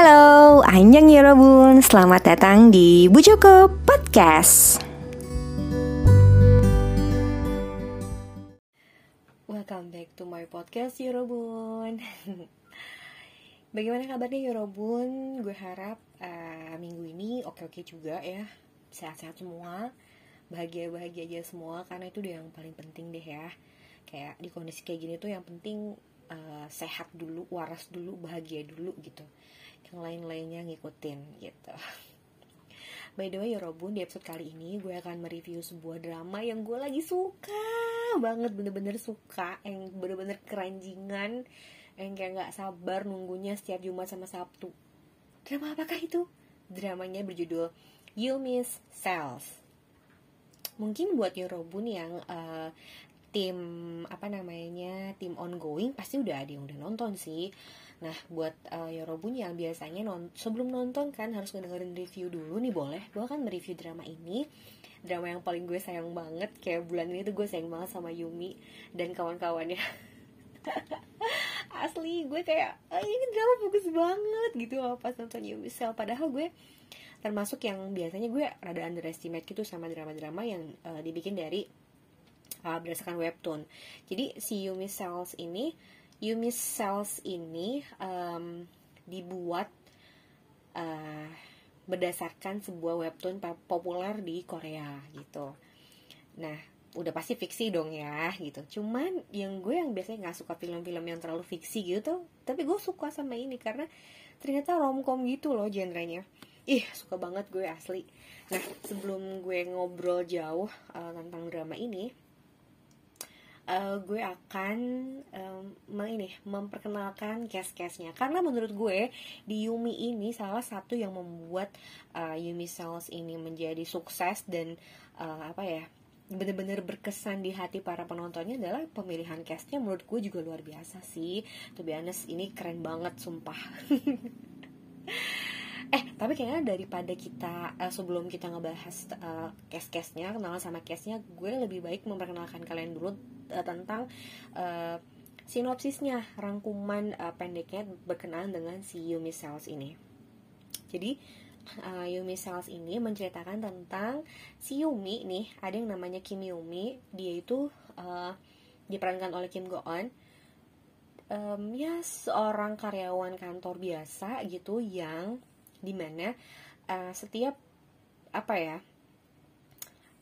Halo, Anjang Yorobun, selamat datang di Bu Joko Podcast. Welcome back to my podcast Yorobun Bagaimana kabarnya Yorobun? Gue harap uh, minggu ini oke-oke juga ya. Sehat-sehat semua. Bahagia-bahagia aja semua Karena itu udah yang paling penting deh ya. Kayak di kondisi kayak gini tuh yang penting uh, sehat dulu, waras dulu, bahagia dulu gitu yang lain-lainnya ngikutin gitu. By the way Yorobun di episode kali ini gue akan mereview sebuah drama yang gue lagi suka banget bener-bener suka yang bener-bener keranjingan yang kayak gak sabar nunggunya setiap Jumat sama Sabtu. Drama apakah itu? dramanya berjudul You Miss Cells mungkin buat Yorobun yang uh, tim apa namanya tim ongoing pasti udah ada yang udah nonton sih Nah, buat uh, Yorobun yang biasanya non sebelum nonton kan harus ngedengerin review dulu nih boleh. Gue akan mereview drama ini. Drama yang paling gue sayang banget kayak bulan ini tuh gue sayang banget sama Yumi dan kawan-kawannya. Asli gue kayak oh, ini drama bagus banget gitu pas nonton Yumi Cell padahal gue termasuk yang biasanya gue rada underestimate gitu sama drama-drama yang uh, dibikin dari uh, berdasarkan webtoon. Jadi si Yumi Cells ini Yumi Cells ini um, dibuat uh, berdasarkan sebuah webtoon populer di Korea gitu. Nah, udah pasti fiksi dong ya gitu. Cuman yang gue yang biasanya nggak suka film-film yang terlalu fiksi gitu, tapi gue suka sama ini karena ternyata romcom gitu loh genrenya. Ih, suka banget gue asli. Nah, sebelum gue ngobrol jauh uh, tentang drama ini, uh, gue akan um, ini memperkenalkan cast-castnya. Karena menurut gue di Yumi ini salah satu yang membuat uh, Yumi Cells ini menjadi sukses dan uh, apa ya bener-bener berkesan di hati para penontonnya adalah pemilihan castnya menurut gue juga luar biasa sih. To be ini keren banget sumpah eh tapi kayaknya daripada kita uh, sebelum kita ngebahas uh, cast-castnya kenalan sama castnya gue lebih baik memperkenalkan kalian dulu uh, tentang uh, sinopsisnya rangkuman uh, pendeknya berkenaan dengan si Yumi Cells ini. Jadi uh, Yumi Cells ini menceritakan tentang si Yumi nih ada yang namanya Kim Yumi dia itu uh, diperankan oleh Kim Go Eun um, ya seorang karyawan kantor biasa gitu yang di mana uh, setiap apa ya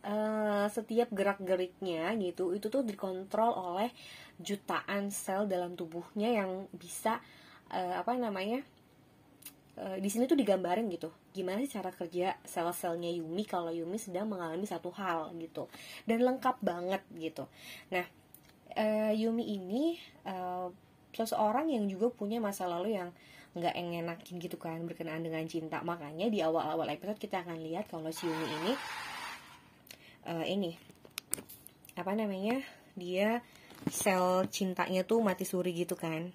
uh, setiap gerak geriknya gitu itu tuh dikontrol oleh jutaan sel dalam tubuhnya yang bisa uh, apa namanya uh, di sini tuh digambarin gitu. Gimana sih cara kerja sel-selnya Yumi kalau Yumi sedang mengalami satu hal gitu. Dan lengkap banget gitu. Nah uh, Yumi ini uh, seseorang yang juga punya masa lalu yang nggak engenakin gitu kan berkenaan dengan cinta makanya di awal-awal episode kita akan lihat kalau si Yumi ini uh, ini apa namanya dia sel cintanya tuh mati suri gitu kan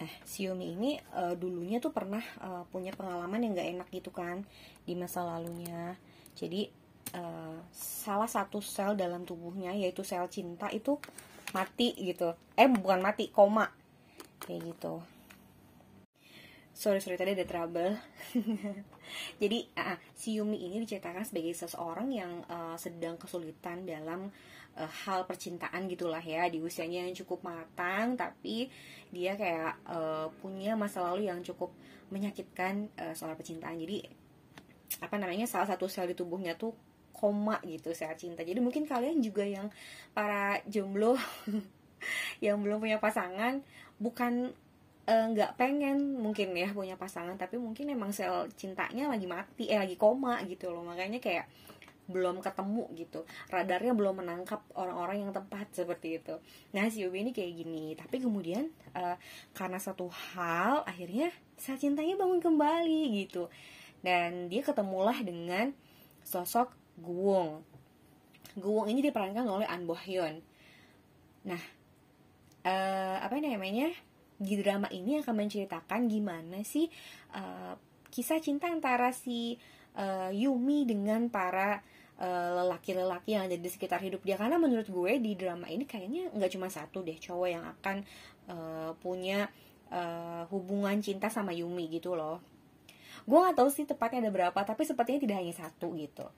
Nah, si Yumi ini uh, dulunya tuh pernah uh, punya pengalaman yang gak enak gitu kan di masa lalunya. Jadi uh, salah satu sel dalam tubuhnya yaitu sel cinta itu mati gitu. Eh bukan mati, koma. Kayak gitu sorry sorry tadi ada trouble. Jadi uh, si Yumi ini diceritakan sebagai seseorang yang uh, sedang kesulitan dalam uh, hal percintaan gitulah ya. Di usianya yang cukup matang tapi dia kayak uh, punya masa lalu yang cukup menyakitkan uh, soal percintaan. Jadi apa namanya salah satu sel di tubuhnya tuh koma gitu saat cinta. Jadi mungkin kalian juga yang para jomblo yang belum punya pasangan bukan nggak uh, pengen mungkin ya punya pasangan tapi mungkin emang sel cintanya lagi mati eh lagi koma gitu loh. Makanya kayak belum ketemu gitu. Radarnya belum menangkap orang-orang yang tepat seperti itu. Nah si Yobi ini kayak gini. Tapi kemudian uh, karena satu hal akhirnya sel cintanya bangun kembali gitu. Dan dia ketemulah dengan sosok Guwong Guwong ini diperankan oleh An Bo Hyun nah uh, apa namanya di drama ini akan menceritakan gimana sih uh, kisah cinta antara si uh, Yumi dengan para eh, lelaki-lelaki yang ada di sekitar hidup dia. Karena menurut gue di drama ini kayaknya nggak cuma satu deh cowok yang akan uh, punya uh, hubungan cinta sama Yumi gitu loh. Gue nggak tahu sih tepatnya ada berapa tapi sepertinya tidak hanya satu gitu.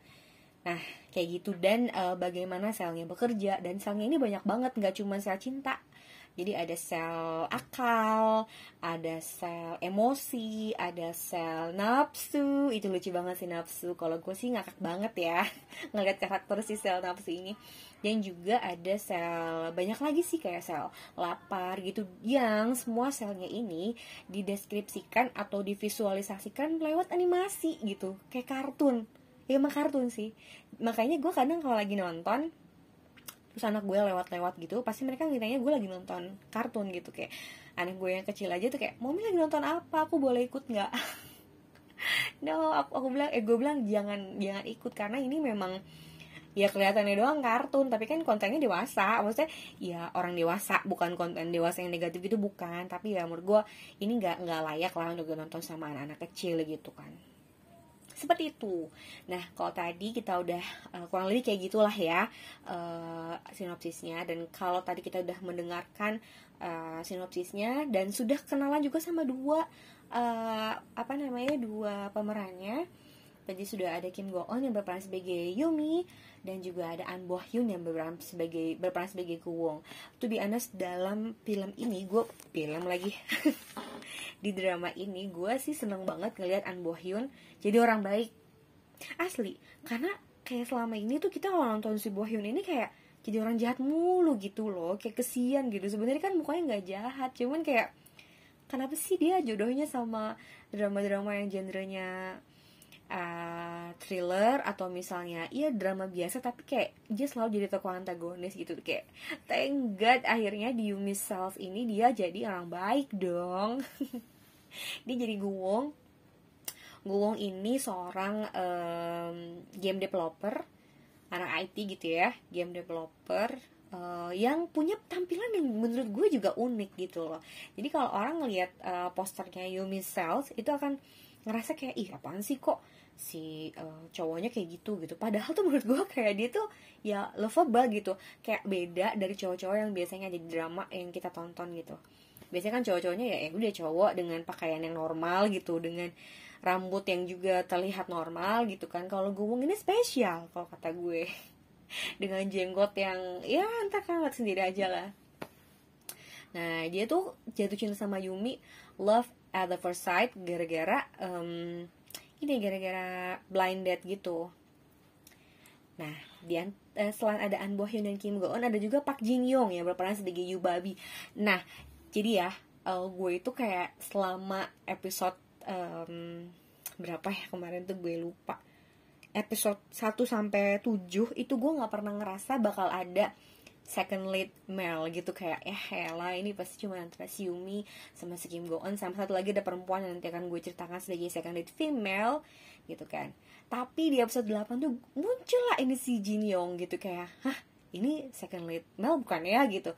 Nah kayak gitu. Dan uh, bagaimana selnya bekerja. Dan selnya ini banyak banget nggak cuma sel cinta jadi ada sel akal, ada sel emosi, ada sel nafsu. Itu lucu banget sih nafsu. Kalau gue sih ngakak banget ya ngeliat karakter si sel nafsu ini. Dan juga ada sel banyak lagi sih kayak sel lapar gitu yang semua selnya ini dideskripsikan atau divisualisasikan lewat animasi gitu kayak kartun ya emang kartun sih makanya gue kadang kalau lagi nonton terus anak gue lewat-lewat gitu pasti mereka ngiranya gue lagi nonton kartun gitu kayak anak gue yang kecil aja tuh kayak mami lagi nonton apa? Aku boleh ikut nggak? No aku, aku bilang eh gue bilang jangan jangan ikut karena ini memang ya kelihatannya doang kartun tapi kan kontennya dewasa. Maksudnya ya orang dewasa bukan konten dewasa yang negatif itu bukan. Tapi ya menurut gue ini nggak nggak layak lah untuk nonton sama anak-anak kecil gitu kan seperti itu. Nah, kalau tadi kita udah uh, kurang lebih kayak gitulah ya uh, sinopsisnya. Dan kalau tadi kita udah mendengarkan uh, sinopsisnya dan sudah kenalan juga sama dua uh, apa namanya dua pemerannya. Tadi sudah ada Kim Go Eun yang berperan sebagai Yumi dan juga ada An Bo Hyun yang berperan sebagai berperan sebagai Kuwong. To be honest dalam film ini gue film lagi di drama ini gue sih seneng banget ngeliat An Bo Hyun jadi orang baik. Asli karena kayak selama ini tuh kita kalau nonton si Bo Hyun ini kayak jadi orang jahat mulu gitu loh kayak kesian gitu. Sebenarnya kan mukanya nggak jahat cuman kayak kenapa sih dia jodohnya sama drama-drama yang genrenya uh, thriller atau misalnya iya drama biasa tapi kayak dia selalu jadi tokoh antagonis gitu. Kayak thank god akhirnya di Yumi Self ini dia jadi orang baik dong. Dia jadi Guwong. Guwong ini seorang um, game developer anak IT gitu ya game developer uh, yang punya tampilan yang menurut gue juga unik gitu loh. Jadi kalau orang ngelihat uh, posternya Yumi Cells itu akan ngerasa kayak ih apaan sih kok si uh, cowoknya kayak gitu gitu. Padahal tuh menurut gue kayak dia tuh ya lovable gitu. Kayak beda dari cowok-cowok yang biasanya jadi drama yang kita tonton gitu. Biasanya kan cowok-cowoknya ya, ya udah cowok dengan pakaian yang normal gitu dengan rambut yang juga terlihat normal gitu kan. Kalau gue ini spesial kalau kata gue. Dengan jenggot yang ya entah kan lihat sendiri aja lah. Nah dia tuh jatuh cinta sama Yumi love at the first sight gara-gara um, ini gara-gara blind date gitu. Nah dia eh, selain ada An Bo Hyun dan Kim Go Eun ada juga Park Jin Young yang berperan sebagai Yu Babi. Nah jadi ya uh, gue itu kayak selama episode um, berapa ya kemarin tuh gue lupa. Episode 1 sampai 7 itu gue nggak pernah ngerasa bakal ada second lead male gitu kayak ya hela ini pasti cuma antara si Yumi sama si Kim Go sama satu lagi ada perempuan yang nanti akan gue ceritakan sebagai second lead female gitu kan. Tapi di episode 8 tuh muncul lah ini si Jin Yong gitu kayak hah ini second lead male bukan ya? gitu.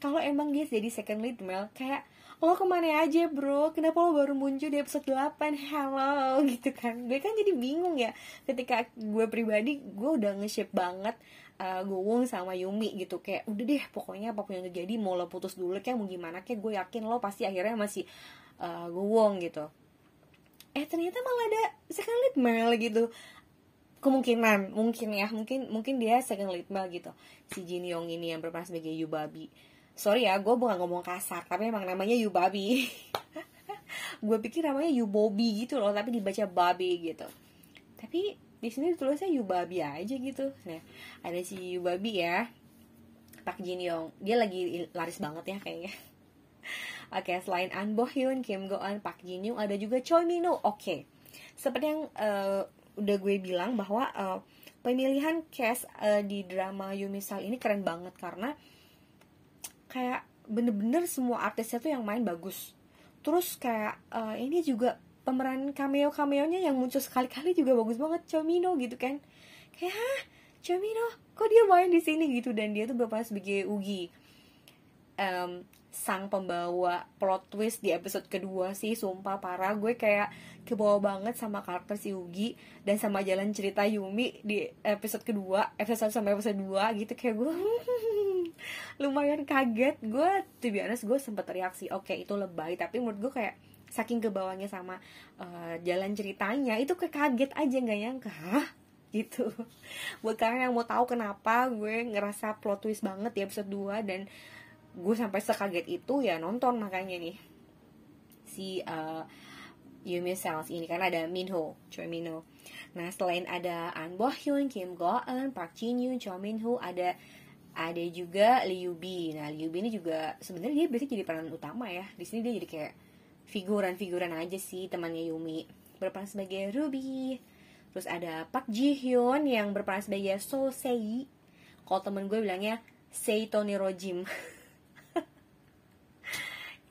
Kalau emang dia jadi second lead male kayak lo ke mana aja bro? Kenapa lo baru muncul di episode 8 hello gitu kan. Gue kan jadi bingung ya ketika gue pribadi gue udah nge-shape banget uh, Gowong sama Yumi gitu. Kayak udah deh pokoknya apa pun yang terjadi mau lo putus dulu kayak mau gimana kayak gue yakin lo pasti akhirnya masih uh, Gowong gitu. Eh ternyata malah ada second lead male gitu. Kemungkinan mungkin ya mungkin mungkin dia second lead male gitu. Si Jin Yong ini yang berperan sebagai Yubabi. Sorry ya gue bukan ngomong kasar tapi emang namanya you babi gue pikir namanya you bobby gitu loh tapi dibaca babi gitu. Tapi di sini tulisnya you babi aja gitu. Nah ada si you babi ya. Pak Jin Yong dia lagi laris banget ya kayaknya. Oke, okay, selain An Bo Hyun, Kim Go Eun, Park Jin Young, ada juga Choi Min Oke, okay. seperti yang uh, udah gue bilang bahwa uh, pemilihan cast uh, di drama Yumisal ini keren banget karena kayak bener-bener semua artisnya tuh yang main bagus. Terus kayak uh, ini juga pemeran cameo cameonya yang muncul sekali-kali juga bagus banget Chomino gitu kan. Kayak hah? Chomino kok dia main di sini? Gitu. Dan dia tuh berperan sebagai Ugi. Um, sang pembawa plot twist di episode kedua sih sumpah parah. Gue kayak kebawa banget sama karakter si Ugi dan sama jalan cerita Yumi di episode kedua episode sampai episode 2 gitu. Kayak gue lumayan kaget. Gue tuh biasa gue sempet reaksi oke okay, itu lebay. Tapi menurut gue kayak saking ke bawahnya sama uh, jalan ceritanya itu kayak kaget aja nggak nyangka Hah? gitu buat kalian yang mau tahu kenapa gue ngerasa plot twist banget di episode 2 dan gue sampai sekaget itu ya nonton makanya nih si uh, Yumi Cells ini kan ada Minho, Choi Minho. Nah selain ada An Bo Hyun, Kim Go Eun, Park Jin Yoon, Choi Minho, ada ada juga Liu Bi. Nah Liu Bi ini juga sebenarnya dia berarti jadi peran utama ya. Di sini dia jadi kayak figuran-figuran aja sih temannya Yumi. Berperan sebagai Ruby. Terus ada Park Ji Hyun yang berperan sebagai So Sei. Kalau temen gue bilangnya Sei Tony Rojim.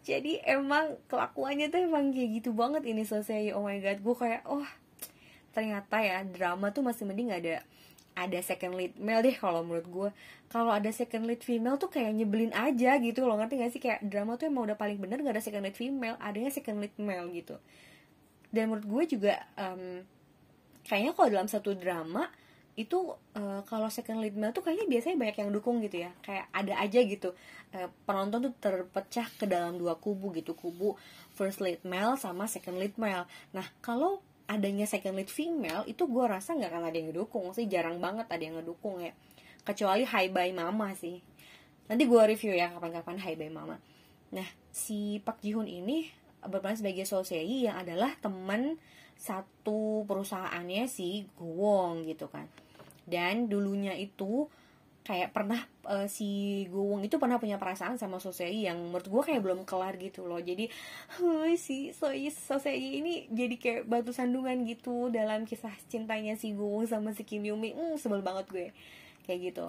jadi emang kelakuannya tuh emang kayak gitu banget ini selesai oh my god gue kayak oh ternyata ya drama tuh masih mending ada ada second lead male deh kalau menurut gue kalau ada second lead female tuh kayak nyebelin aja gitu loh ngerti gak sih? Kayak drama tuh emang udah paling bener gak ada second lead female adanya second lead male gitu. Dan menurut gue juga um, kayaknya kalau dalam satu drama itu uh, kalau second lead male tuh kayaknya biasanya banyak yang dukung gitu ya. Kayak ada aja gitu. Uh, penonton tuh terpecah ke dalam dua kubu gitu. Kubu first lead male sama second lead male. Nah kalau adanya second lead female itu gue rasa nggak akan ada yang ngedukung. Sih jarang banget ada yang ngedukung ya. Kecuali Hi Bye Mama sih. Nanti gue review ya kapan-kapan Hi Bye Mama. Nah si Pak Jihun ini berperan sebagai Sosei yang adalah teman satu perusahaannya si Gowong gitu kan. Dan dulunya itu kayak pernah uh, si Gowong itu pernah punya perasaan sama Sosei yang menurut gue kayak belum kelar gitu loh. Jadi si Soi Sosei ini jadi kayak batu sandungan gitu dalam kisah cintanya si Gowong sama si Kim Yumi. Hmm, sebel banget gue. Kayak gitu.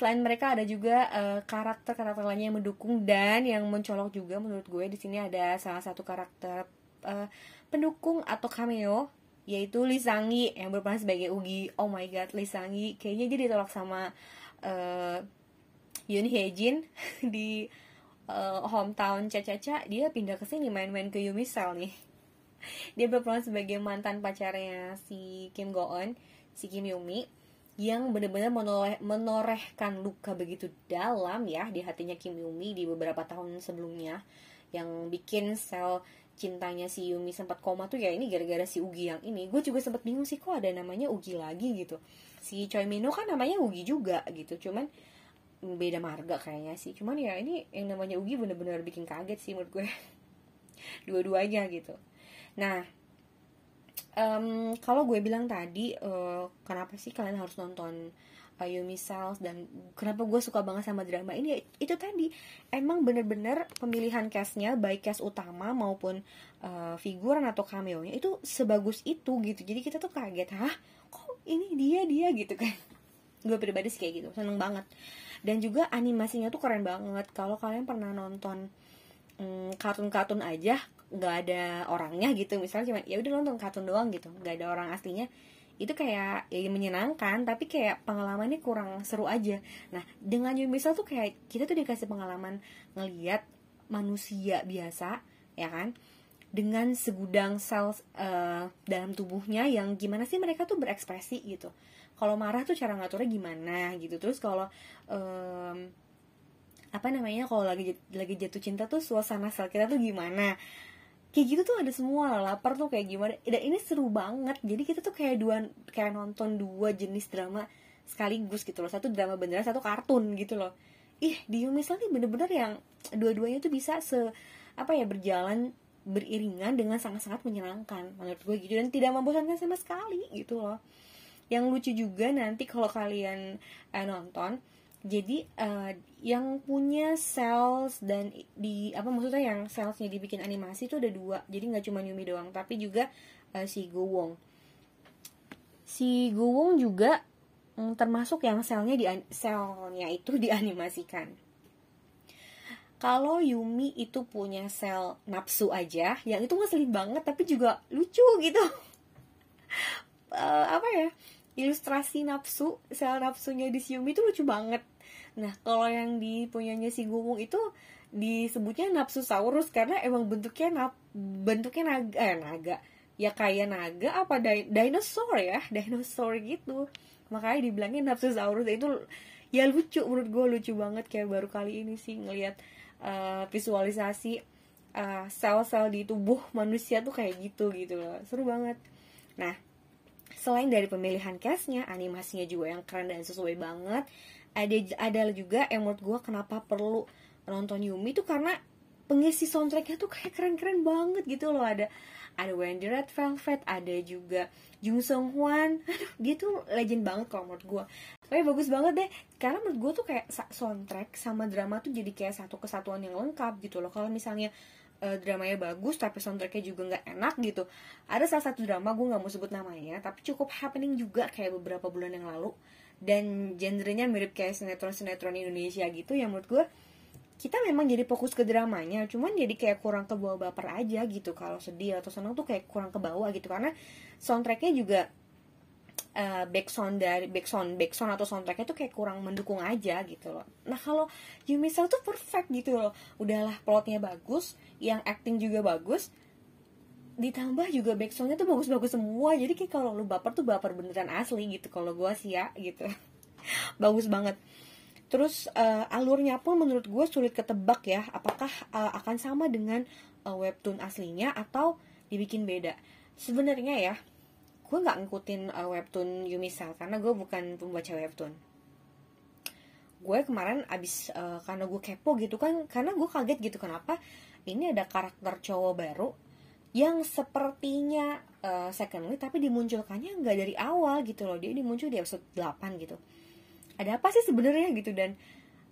Selain mereka ada juga uh, karakter karakter lainnya yang mendukung dan yang mencolok juga menurut gue. Di sini ada salah satu karakter uh, pendukung atau cameo yaitu Lee Sangi yang berperan sebagai Ugi. Oh my god Lee Sangi kayaknya dia ditolak sama uh, Yoon Hye Jin di uh, hometown Caca-Caca dia pindah ke sini main-main ke Yumi Cell nih. Dia berperan sebagai mantan pacarnya si Kim Go Eun si Kim Yumi yang benar-benar menoreh, menorehkan luka begitu dalam ya di hatinya Kim Yumi di beberapa tahun sebelumnya. Yang bikin sel cintanya si Yumi sempat koma tuh ya ini gara-gara si Ugi yang ini. Gue juga sempat bingung sih kok ada namanya Ugi lagi gitu si Choi Mino kan namanya Ugi juga gitu. Cuman beda marga kayaknya sih. Cuman ya ini yang namanya Ugi bener-bener bikin kaget sih menurut gue. Dua-duanya gitu. Nah um, kalau gue bilang tadi uh, kenapa sih kalian harus nonton Yumi Cells dan kenapa gue suka banget sama drama ini? Itu tadi emang bener-bener pemilihan castnya baik cast utama maupun uh, figuran atau cameo nya itu sebagus itu gitu. Jadi kita tuh kaget hah ini dia dia gitu kan. Gue pribadi sih kayak gitu seneng banget. Dan juga animasinya tuh keren banget. Kalau kalian pernah nonton kartun kartun-kartun aja nggak ada orangnya gitu. Misalnya cuma ya udah nonton kartun doang gitu. Nggak ada orang aslinya. Itu kayak ya menyenangkan tapi kayak pengalamannya kurang seru aja. Nah dengan Yumisal tuh kayak kita tuh dikasih pengalaman ngeliat manusia biasa ya kan dengan segudang sel uh, dalam tubuhnya yang gimana sih mereka tuh berekspresi gitu. Kalau marah tuh cara ngaturnya gimana gitu. Terus kalau um, apa namanya kalau lagi lagi jatuh cinta tuh suasana sel kita tuh gimana? Kayak gitu tuh ada semua lapar tuh kayak gimana. Dan ini seru banget. Jadi kita tuh kayak dua kayak nonton dua jenis drama sekaligus gitu loh. Satu drama beneran satu kartun gitu loh. Ih di misalnya bener-bener yang dua-duanya tuh bisa se apa ya berjalan beriringan dengan sangat-sangat menyenangkan. Menurut gue gitu. Dan tidak membosankan sama sekali gitu loh. Yang lucu juga nanti kalau kalian eh, nonton jadi uh, yang punya sales dan di apa maksudnya yang salesnya dibikin animasi itu ada dua. Jadi nggak cuma Yumi doang tapi juga uh, si Gowong si Gowong juga mm, termasuk yang selnya di selnya itu dianimasikan kalau Yumi itu punya sel nafsu aja yang itu ngeselin banget tapi juga lucu gitu. Uh, apa ya? Ilustrasi nafsu sel nafsunya di si Yumi itu lucu banget. Nah, kalau yang di punyanya si Gumung itu disebutnya nafsu saurus karena emang bentuknya nap, bentuknya naga eh naga. Ya kayak naga apa di, dinosaur ya? Dinosaur gitu. Makanya dibilangnya nafsu saurus itu ya lucu. Menurut gue lucu banget kayak baru kali ini sih ngelihat uh, visualisasi uh, sel-sel di tubuh manusia tuh kayak gitu gitu loh. Seru banget. Nah selain dari pemilihan castnya animasinya juga yang keren dan sesuai banget. Ada ada juga yang menurut gue kenapa perlu nonton Yumi tuh karena pengisi soundtracknya tuh kayak keren-keren banget gitu loh. Ada ada Wendy Red Velvet ada juga Jung Sung Hwan. Aduh dia tuh legend banget kalau menurut gue tapi bagus banget deh. Karena menurut gue tuh kayak soundtrack sama drama tuh jadi kayak satu kesatuan yang lengkap gitu loh. Kalau misalnya uh, dramanya bagus tapi soundtracknya juga nggak enak gitu ada salah satu drama gue nggak mau sebut namanya tapi cukup happening juga kayak beberapa bulan yang lalu. Dan genrenya mirip kayak sinetron sinetron Indonesia gitu yang menurut gue kita memang jadi fokus ke dramanya cuman jadi kayak kurang ke bawah baper aja gitu kalau sedih atau senang tuh kayak kurang ke bawah gitu. Karena soundtracknya juga uh, backsound dari backsound backsound atau soundtracknya tuh kayak kurang mendukung aja gitu loh. Nah kalau Yumisel tuh perfect gitu loh. Udahlah plotnya bagus yang acting juga bagus ditambah juga backsoundnya tuh bagus-bagus semua. Jadi kayak kalau lu baper tuh baper beneran asli gitu kalau gua sih ya gitu. Bagus banget Terus uh, alurnya pun menurut gue sulit ketebak ya, apakah uh, akan sama dengan uh, webtoon aslinya atau dibikin beda. Sebenarnya ya, gue nggak ngikutin uh, webtoon Yumisal karena gue bukan pembaca webtoon. Gue kemarin abis uh, karena gue kepo gitu kan, karena gue kaget gitu kenapa ini ada karakter cowok baru yang sepertinya uh, second lead tapi dimunculkannya nggak dari awal gitu loh dia dimuncul di episode 8 gitu ada apa sih sebenarnya gitu? Dan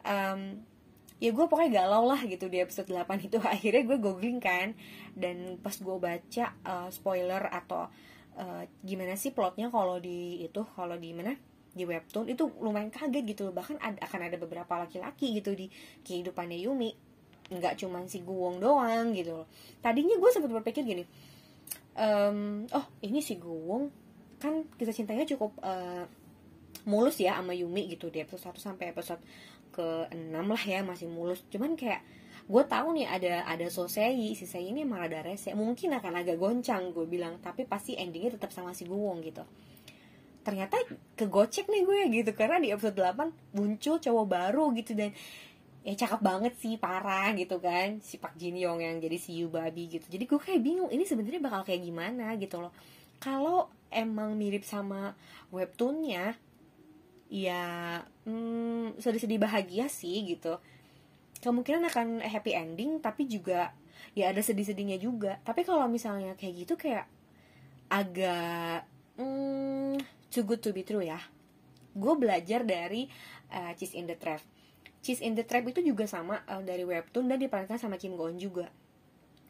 um, ya gue pokoknya galau lah gitu di episode 8 itu. Akhirnya gue googling kan dan pas gue baca uh, spoiler atau uh, gimana sih plotnya kalau di itu kalau di mana? Di webtoon itu lumayan kaget gitu bahkan ada, akan ada beberapa laki-laki gitu di kehidupannya Yumi. Nggak cuman si Guwong doang gitu loh. Tadinya gue sempat berpikir gini oh ini si Guwong. Kan kisah cintanya cukup uh, mulus ya sama Yumi gitu di episode 1 sampai episode ke-6 lah ya masih mulus. Cuman kayak gue tahu nih ada ada Sosei si Sei ini emang ada rese. Mungkin akan agak goncang gue bilang tapi pasti endingnya tetap sama si Guwong gitu. Ternyata kegocek nih gue gitu karena di episode 8 muncul cowok baru gitu dan ya cakep banget sih parah gitu kan si Pak Jin Yong yang jadi si Yu Babi gitu. Jadi gue kayak bingung ini sebenarnya bakal kayak gimana gitu loh. Kalau emang mirip sama webtoonnya ya hmm, sedih-sedih bahagia sih gitu. Kemungkinan akan happy ending tapi juga ya ada sedih-sedihnya juga. Tapi kalau misalnya kayak gitu kayak agak hmm, too good to be true ya. Gue belajar dari uh, Cheese in the Trap. Cheese in the Trap itu juga sama uh, dari webtoon dan diperankan sama Kim Go Eun juga.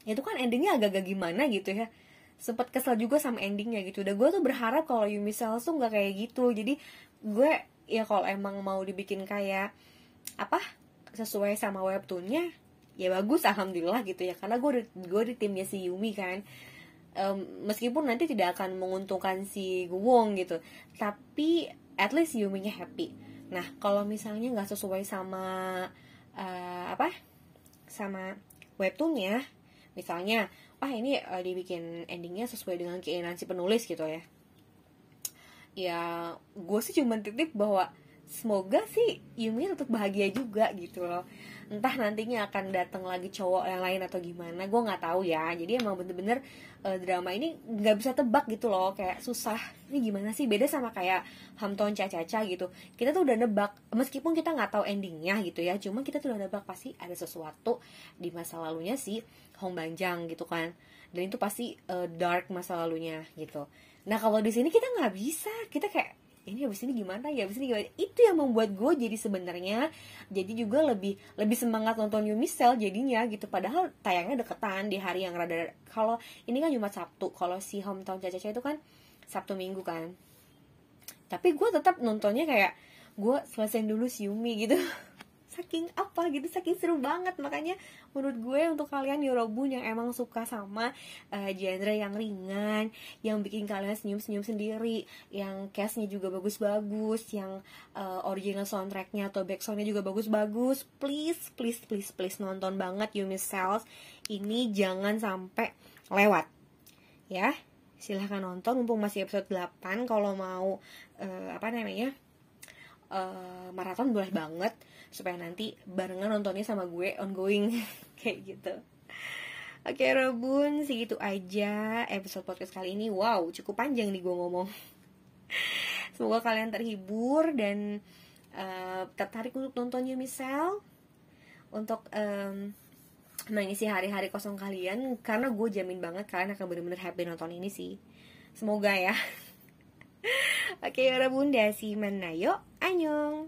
Itu kan endingnya agak-agak gimana gitu ya sempet kesel juga sama endingnya gitu. Udah gue tuh berharap kalau Yumi Cells tuh nggak kayak gitu. Jadi gue ya kalau emang mau dibikin kayak apa sesuai sama webtoonnya ya bagus alhamdulillah gitu ya. Karena gue gue di timnya si Yumi kan. Um, meskipun nanti tidak akan menguntungkan si Guwong gitu. Tapi at least Yuminya happy. Nah kalau misalnya nggak sesuai sama uh, apa sama webtoonnya misalnya wah ini uh, dibikin endingnya sesuai dengan keinginan si penulis gitu ya. Ya gue sih cuma titip bahwa semoga sih Yumi tetap bahagia juga gitu loh entah nantinya akan datang lagi cowok yang lain atau gimana gue nggak tahu ya. Jadi emang bener-bener uh, drama ini nggak bisa tebak gitu loh kayak susah. Ini gimana sih? Beda sama kayak Hamton Caca-Caca gitu. Kita tuh udah nebak meskipun kita nggak tahu endingnya gitu ya cuma kita tuh udah nebak pasti ada sesuatu di masa lalunya si Hong Banjang gitu kan. Dan itu pasti uh, dark masa lalunya gitu. Nah kalau di sini kita nggak bisa. Kita kayak ini habis ini gimana ya? Habis ini gimana? Itu yang membuat gue jadi sebenarnya jadi juga lebih lebih semangat nonton Yumi Cell jadinya gitu. Padahal tayangnya deketan di hari yang rada kalau ini kan cuma Sabtu. Kalau si Hometown Caca itu kan Sabtu Minggu kan. Tapi gue tetap nontonnya kayak gue selesaiin dulu si Yumi gitu saking apa gitu saking seru banget. Makanya menurut gue untuk kalian Yorobun yang emang suka sama uh, genre yang ringan yang bikin kalian senyum-senyum sendiri yang castnya juga bagus-bagus yang uh, original soundtracknya atau backsoundnya juga bagus-bagus please please please please nonton banget Yumi Cells ini jangan sampai lewat. Ya silahkan nonton mumpung masih episode 8 kalau mau uh, apa namanya uh, maraton boleh banget supaya nanti barengan nontonnya sama gue ongoing. Kayak gitu. Oke Rebun, segitu aja episode podcast kali ini. Wow, cukup panjang nih gue ngomong. Semoga kalian terhibur dan uh, tertarik untuk nonton You Michelle Untuk um, mengisi hari-hari kosong kalian Karena gue jamin banget kalian akan bener-bener happy nonton ini sih. Semoga ya. Oke, Rebun, dasi mana 爱你哦。